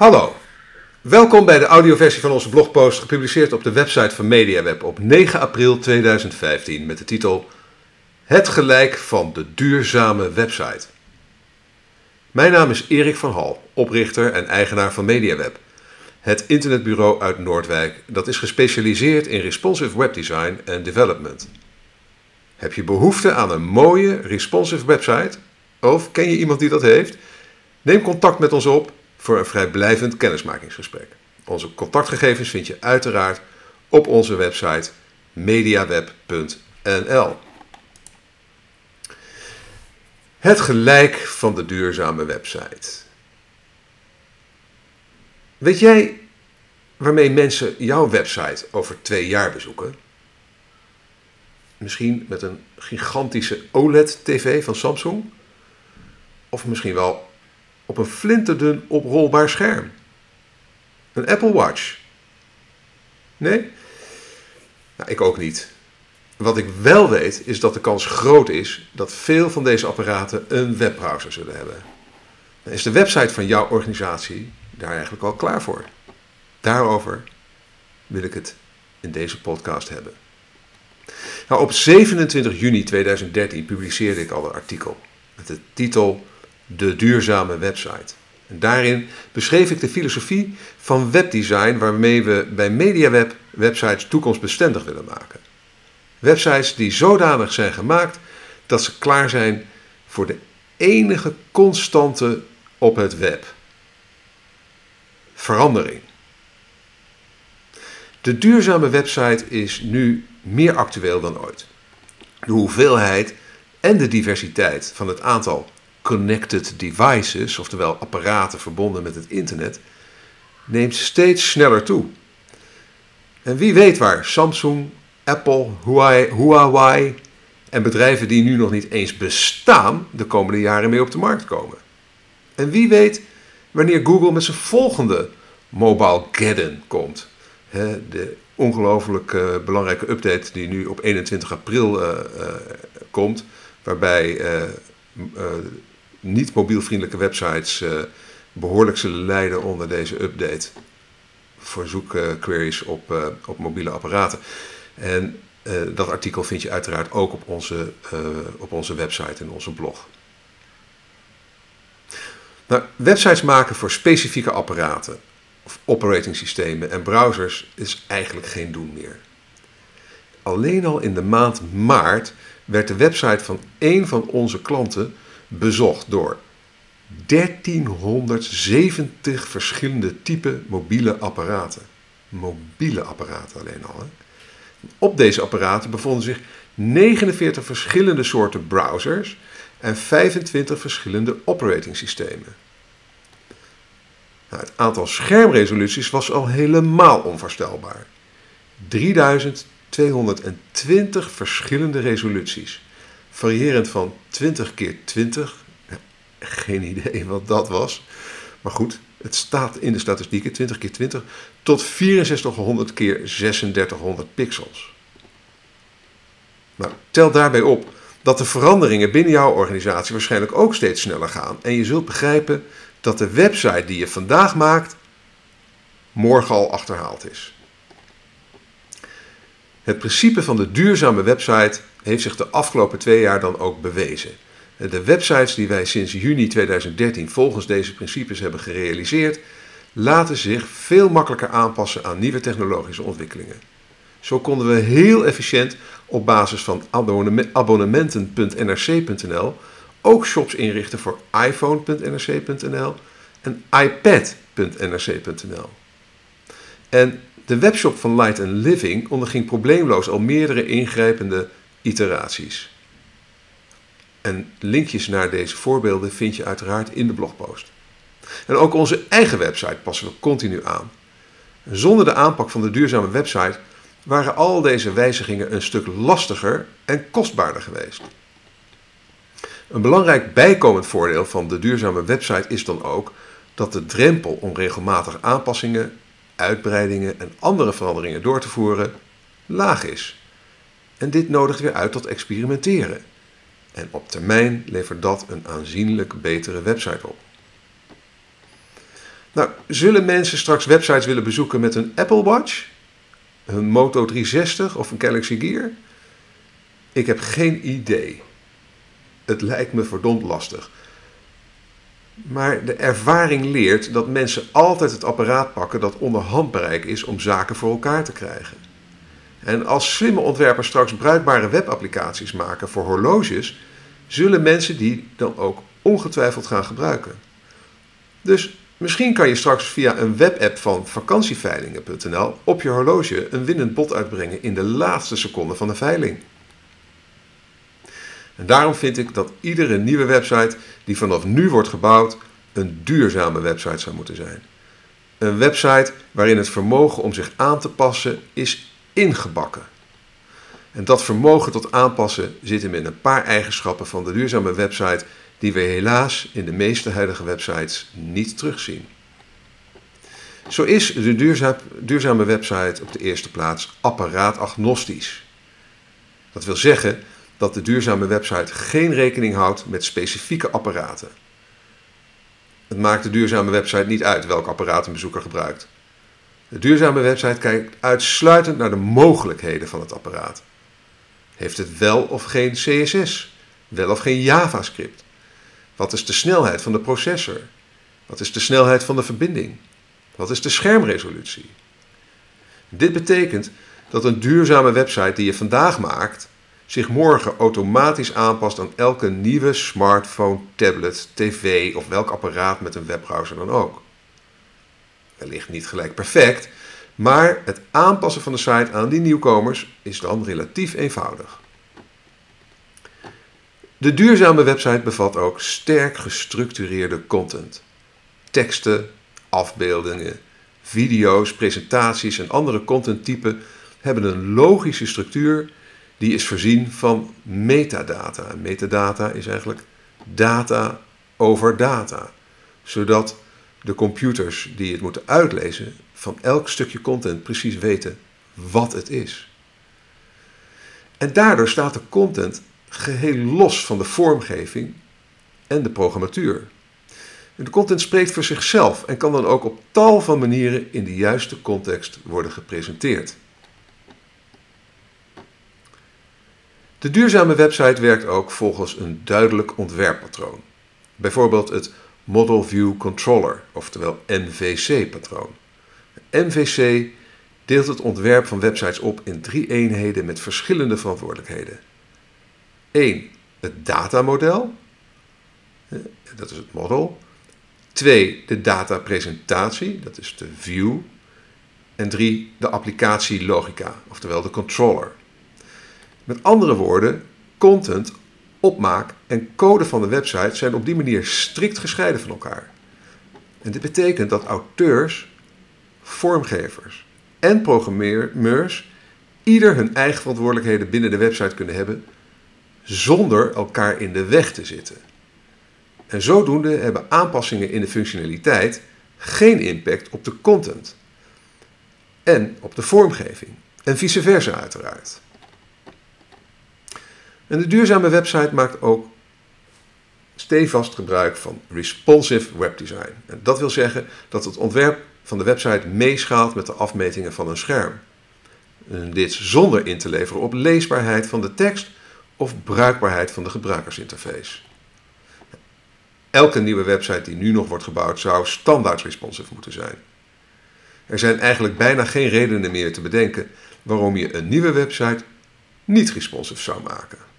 Hallo, welkom bij de audioversie van onze blogpost gepubliceerd op de website van MediaWeb op 9 april 2015 met de titel Het gelijk van de duurzame website. Mijn naam is Erik van Hal, oprichter en eigenaar van MediaWeb, het internetbureau uit Noordwijk dat is gespecialiseerd in responsive webdesign en development. Heb je behoefte aan een mooie responsive website? Of ken je iemand die dat heeft? Neem contact met ons op voor een vrijblijvend kennismakingsgesprek. Onze contactgegevens vind je uiteraard op onze website mediaweb.nl. Het gelijk van de duurzame website. Weet jij waarmee mensen jouw website over twee jaar bezoeken? Misschien met een gigantische OLED-TV van Samsung? Of misschien wel op een flinterdun oprolbaar scherm. Een Apple Watch. Nee? Nou, ik ook niet. Wat ik wel weet is dat de kans groot is dat veel van deze apparaten een webbrowser zullen hebben. Dan is de website van jouw organisatie daar eigenlijk al klaar voor. Daarover wil ik het in deze podcast hebben. Nou, op 27 juni 2013 publiceerde ik al een artikel met de titel de duurzame website. En daarin beschreef ik de filosofie van webdesign waarmee we bij MediaWeb websites toekomstbestendig willen maken. Websites die zodanig zijn gemaakt dat ze klaar zijn voor de enige constante op het web. Verandering. De duurzame website is nu meer actueel dan ooit. De hoeveelheid en de diversiteit van het aantal connected devices, oftewel apparaten verbonden met het internet, neemt steeds sneller toe. En wie weet waar Samsung, Apple, Huawei en bedrijven die nu nog niet eens bestaan, de komende jaren mee op de markt komen. En wie weet wanneer Google met zijn volgende mobile Geddon komt. De ongelooflijk uh, belangrijke update die nu op 21 april uh, uh, komt, waarbij niet mobielvriendelijke websites uh, behoorlijk zullen lijden onder deze update. Verzoekqueries op, uh, op mobiele apparaten. En uh, dat artikel vind je uiteraard ook op onze, op onze website en onze blog. Nou, websites maken voor specifieke apparaten of operating systemen en browsers is eigenlijk geen doen meer. Alleen al in de maand maart werd de website van één van onze klanten bezocht door 1370 verschillende type mobiele apparaten. Mobiele apparaten alleen al. Op deze apparaten bevonden zich 49 verschillende soorten browsers en 25 verschillende operating systemen. Nou, het aantal schermresoluties was al helemaal onvoorstelbaar. 3220 verschillende resoluties variërend van 20 keer 20. geen idee wat dat was. Maar goed, het staat in de statistieken 20 keer 20 tot 6400 keer 3600 pixels. Nou, tel daarbij op dat de veranderingen binnen jouw organisatie waarschijnlijk ook steeds sneller gaan. En je zult begrijpen dat de website die je vandaag maakt morgen al achterhaald is. Het principe van de duurzame website heeft zich de afgelopen twee jaar dan ook bewezen. De websites die wij sinds juni 2013 volgens deze principes hebben gerealiseerd, laten zich veel makkelijker aanpassen aan nieuwe technologische ontwikkelingen. Zo konden we heel efficiënt op basis van abonnementen.nrc.nl ook shops inrichten voor iPhone.nrc.nl en iPad.nrc.nl. En de webshop van Light Living onderging probleemloos al meerdere ingrijpende iteraties. En linkjes naar deze voorbeelden vind je uiteraard in de blogpost. En ook onze eigen website passen we continu aan. Zonder de aanpak van de duurzame website waren al deze wijzigingen een stuk lastiger en kostbaarder geweest. Een belangrijk bijkomend voordeel van de duurzame website is dan ook dat de drempel om regelmatig aanpassingen, uitbreidingen en andere veranderingen door te voeren laag is. En dit nodigt weer uit tot experimenteren. En op termijn levert dat een aanzienlijk betere website op. Nou, zullen mensen straks websites willen bezoeken met een Apple Watch, een Moto 360 of een Galaxy Gear? Ik heb geen idee. Het lijkt me verdomd lastig. Maar de ervaring leert dat mensen altijd het apparaat pakken dat onder handbereik is om zaken voor elkaar te krijgen. En als slimme ontwerpers straks bruikbare webapplicaties maken voor horloges, zullen mensen die dan ook ongetwijfeld gaan gebruiken. Dus misschien kan je straks via een webapp van vakantieveilingen.nl op je horloge een winnend bod uitbrengen in de laatste seconde van de veiling. En daarom vind ik dat iedere nieuwe website die vanaf nu wordt gebouwd een duurzame website zou moeten zijn. Een website waarin het vermogen om zich aan te passen is ingebakken. En dat vermogen tot aanpassen zit hem in een paar eigenschappen van de duurzame website die we helaas in de meeste huidige websites niet terugzien. Zo is de duurzame website op de eerste plaats apparaatagnostisch. Dat wil zeggen dat de duurzame website geen rekening houdt met specifieke apparaten. Het maakt de duurzame website niet uit welk apparaat een bezoeker gebruikt. De duurzame website kijkt uitsluitend naar de mogelijkheden van het apparaat. Heeft het wel of geen CSS? Wel of geen JavaScript? Wat is de snelheid van de processor? Wat is de snelheid van de verbinding? Wat is de schermresolutie? Dit betekent dat een duurzame website die je vandaag maakt zich morgen automatisch aanpast aan elke nieuwe smartphone, tablet, tv of welk apparaat met een webbrowser dan ook. Wellicht niet gelijk perfect, maar het aanpassen van de site aan die nieuwkomers is dan relatief eenvoudig. De duurzame website bevat ook sterk gestructureerde content. Teksten, afbeeldingen, video's, presentaties en andere contenttypen hebben een logische structuur die is voorzien van metadata. metadata is eigenlijk data over data, zodat de computers die het moeten uitlezen van elk stukje content precies weten wat het is. En daardoor staat de content geheel los van de vormgeving en de programmatuur. de content spreekt voor zichzelf en kan dan ook op tal van manieren in de juiste context worden gepresenteerd. De duurzame website werkt ook volgens een duidelijk ontwerppatroon. Bijvoorbeeld het Model View Controller, oftewel MVC-patroon. MVC deelt het ontwerp van websites op in drie eenheden met verschillende verantwoordelijkheden. 1. Het datamodel, dat is het model. 2. De datapresentatie, dat is de view. En 3. De applicatielogica, oftewel de controller. Met andere woorden, content, opmaak en code van de website zijn op die manier strikt gescheiden van elkaar. En dit betekent dat auteurs, vormgevers en programmeurs ieder hun eigen verantwoordelijkheden binnen de website kunnen hebben zonder elkaar in de weg te zitten. En zodoende hebben aanpassingen in de functionaliteit geen impact op de content en op de vormgeving en vice versa uiteraard. En de duurzame website maakt ook stevast gebruik van responsive webdesign. En dat wil zeggen dat het ontwerp van de website meeschaalt met de afmetingen van een scherm. En dit zonder in te leveren op leesbaarheid van de tekst of bruikbaarheid van de gebruikersinterface. Elke nieuwe website die nu nog wordt gebouwd zou standaard responsive moeten zijn. Er zijn eigenlijk bijna geen redenen meer te bedenken waarom je een nieuwe website niet responsive zou maken.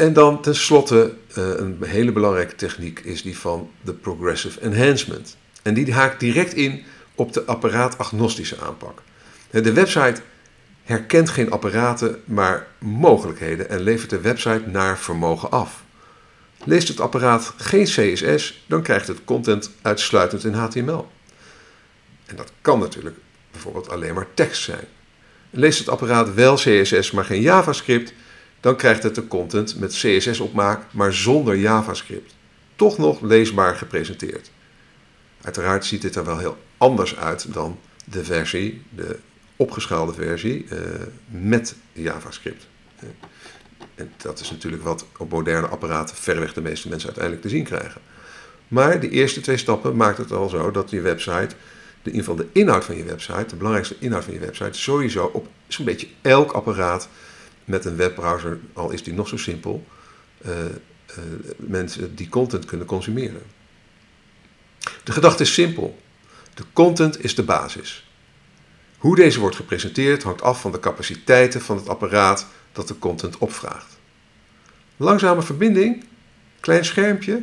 En dan tenslotte uh, een hele belangrijke techniek is die van de progressive enhancement. En die haakt direct in op de apparaatagnostische aanpak. De website herkent geen apparaten, maar mogelijkheden en levert de website naar vermogen af. Leest het apparaat geen CSS, dan krijgt het content uitsluitend in HTML. En dat kan natuurlijk bijvoorbeeld alleen maar tekst zijn. Leest het apparaat wel CSS, maar geen JavaScript, dan krijgt het de content met CSS-opmaak, maar zonder JavaScript. Toch nog leesbaar gepresenteerd. Uiteraard ziet dit er wel heel anders uit dan de versie, de opgeschaalde versie, uh, met JavaScript. En dat is natuurlijk wat op moderne apparaten verreweg de meeste mensen uiteindelijk te zien krijgen. Maar de eerste twee stappen maakt het al zo dat je website, de, in de inhoud van je website, de belangrijkste inhoud van je website, sowieso op zo'n beetje elk apparaat met een webbrowser, al is die nog zo simpel, uh, mensen die content kunnen consumeren. De gedachte is simpel. De content is de basis. Hoe deze wordt gepresenteerd hangt af van de capaciteiten van het apparaat dat de content opvraagt. Langzame verbinding, klein schermpje,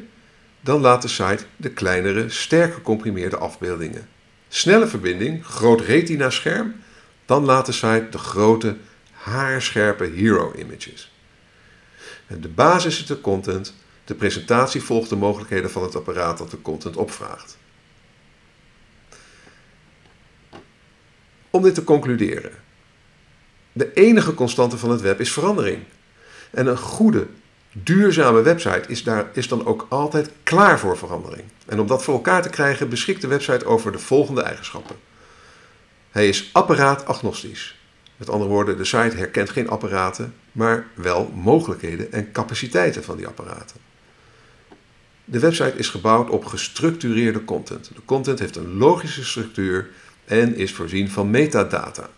dan laat de site de kleinere, sterk gecomprimeerde afbeeldingen. Snelle verbinding, groot retina scherm, dan laat de site de grote, haarscherpe hero images. De basis is de content, de presentatie volgt de mogelijkheden van het apparaat dat de content opvraagt. Om dit te concluderen. De enige constante van het web is verandering. En een goede, duurzame website is, daar, is dan ook altijd klaar voor verandering. En om dat voor elkaar te krijgen beschikt de website over de volgende eigenschappen. Hij is apparaatagnostisch. Met andere woorden, de site herkent geen apparaten, maar wel mogelijkheden en capaciteiten van die apparaten. De website is gebouwd op gestructureerde content. De content heeft een logische structuur en is voorzien van metadata.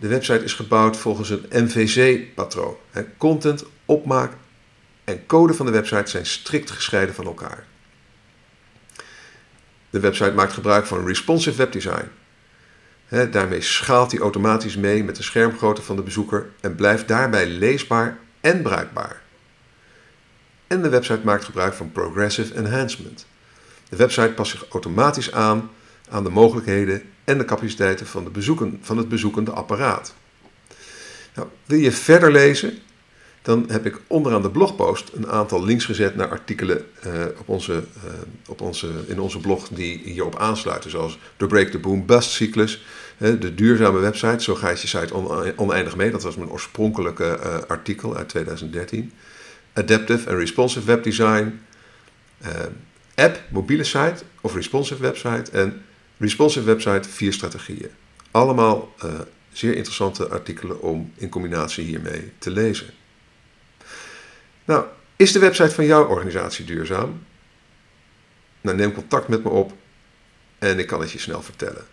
De website is gebouwd volgens een MVC-patroon. Content, opmaak en code van de website zijn strikt gescheiden van elkaar. De website maakt gebruik van responsive webdesign. Daarmee schaalt hij automatisch mee met de schermgrootte van de bezoeker en blijft daarbij leesbaar en bruikbaar. En de website maakt gebruik van progressive enhancement. De website past zich automatisch aan aan de mogelijkheden en de capaciteiten van, de bezoeken, van het bezoekende apparaat. Nou, wil je verder lezen? Dan heb ik onderaan de blogpost een aantal links gezet naar artikelen uh, op onze, uh, op onze, in onze blog die hierop aansluiten. Zoals de Break the Boom Bust cyclus, de duurzame website, zo gaat je site oneindig mee. Dat was mijn oorspronkelijke artikel uit 2013. Adaptive en Responsive Web Design, app, mobiele site of responsive website en Responsive website, vier strategieën. Allemaal zeer interessante artikelen om in combinatie hiermee te lezen. Nou, is de website van jouw organisatie duurzaam? Nou, neem contact met me op en ik kan het je snel vertellen.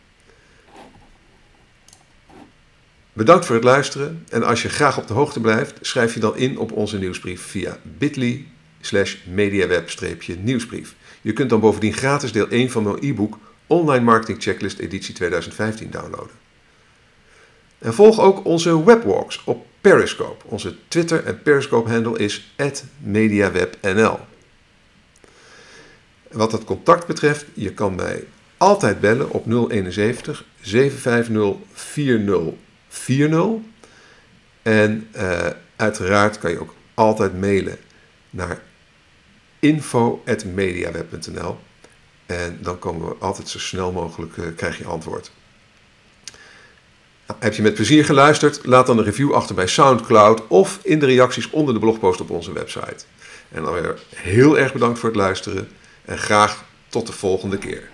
Bedankt voor het luisteren en als je graag op de hoogte blijft, schrijf je dan in op onze nieuwsbrief via bit.ly slash mediaweb-nieuwsbrief. Je kunt dan bovendien gratis deel 1 van mijn e-book Online Marketing Checklist editie 2015 downloaden. En volg ook onze webwalks op Periscope. Onze Twitter en Periscope handle is @mediawebnl. Wat het contact betreft, je kan mij altijd bellen op 071 750 4040. En uh, uiteraard kan je ook altijd mailen naar info.mediaweb.nl en dan komen we altijd zo snel mogelijk, uh, krijg je antwoord. Heb je met plezier geluisterd? Laat dan een review achter bij SoundCloud of in de reacties onder de blogpost op onze website. En dan weer heel erg bedankt voor het luisteren en graag tot de volgende keer.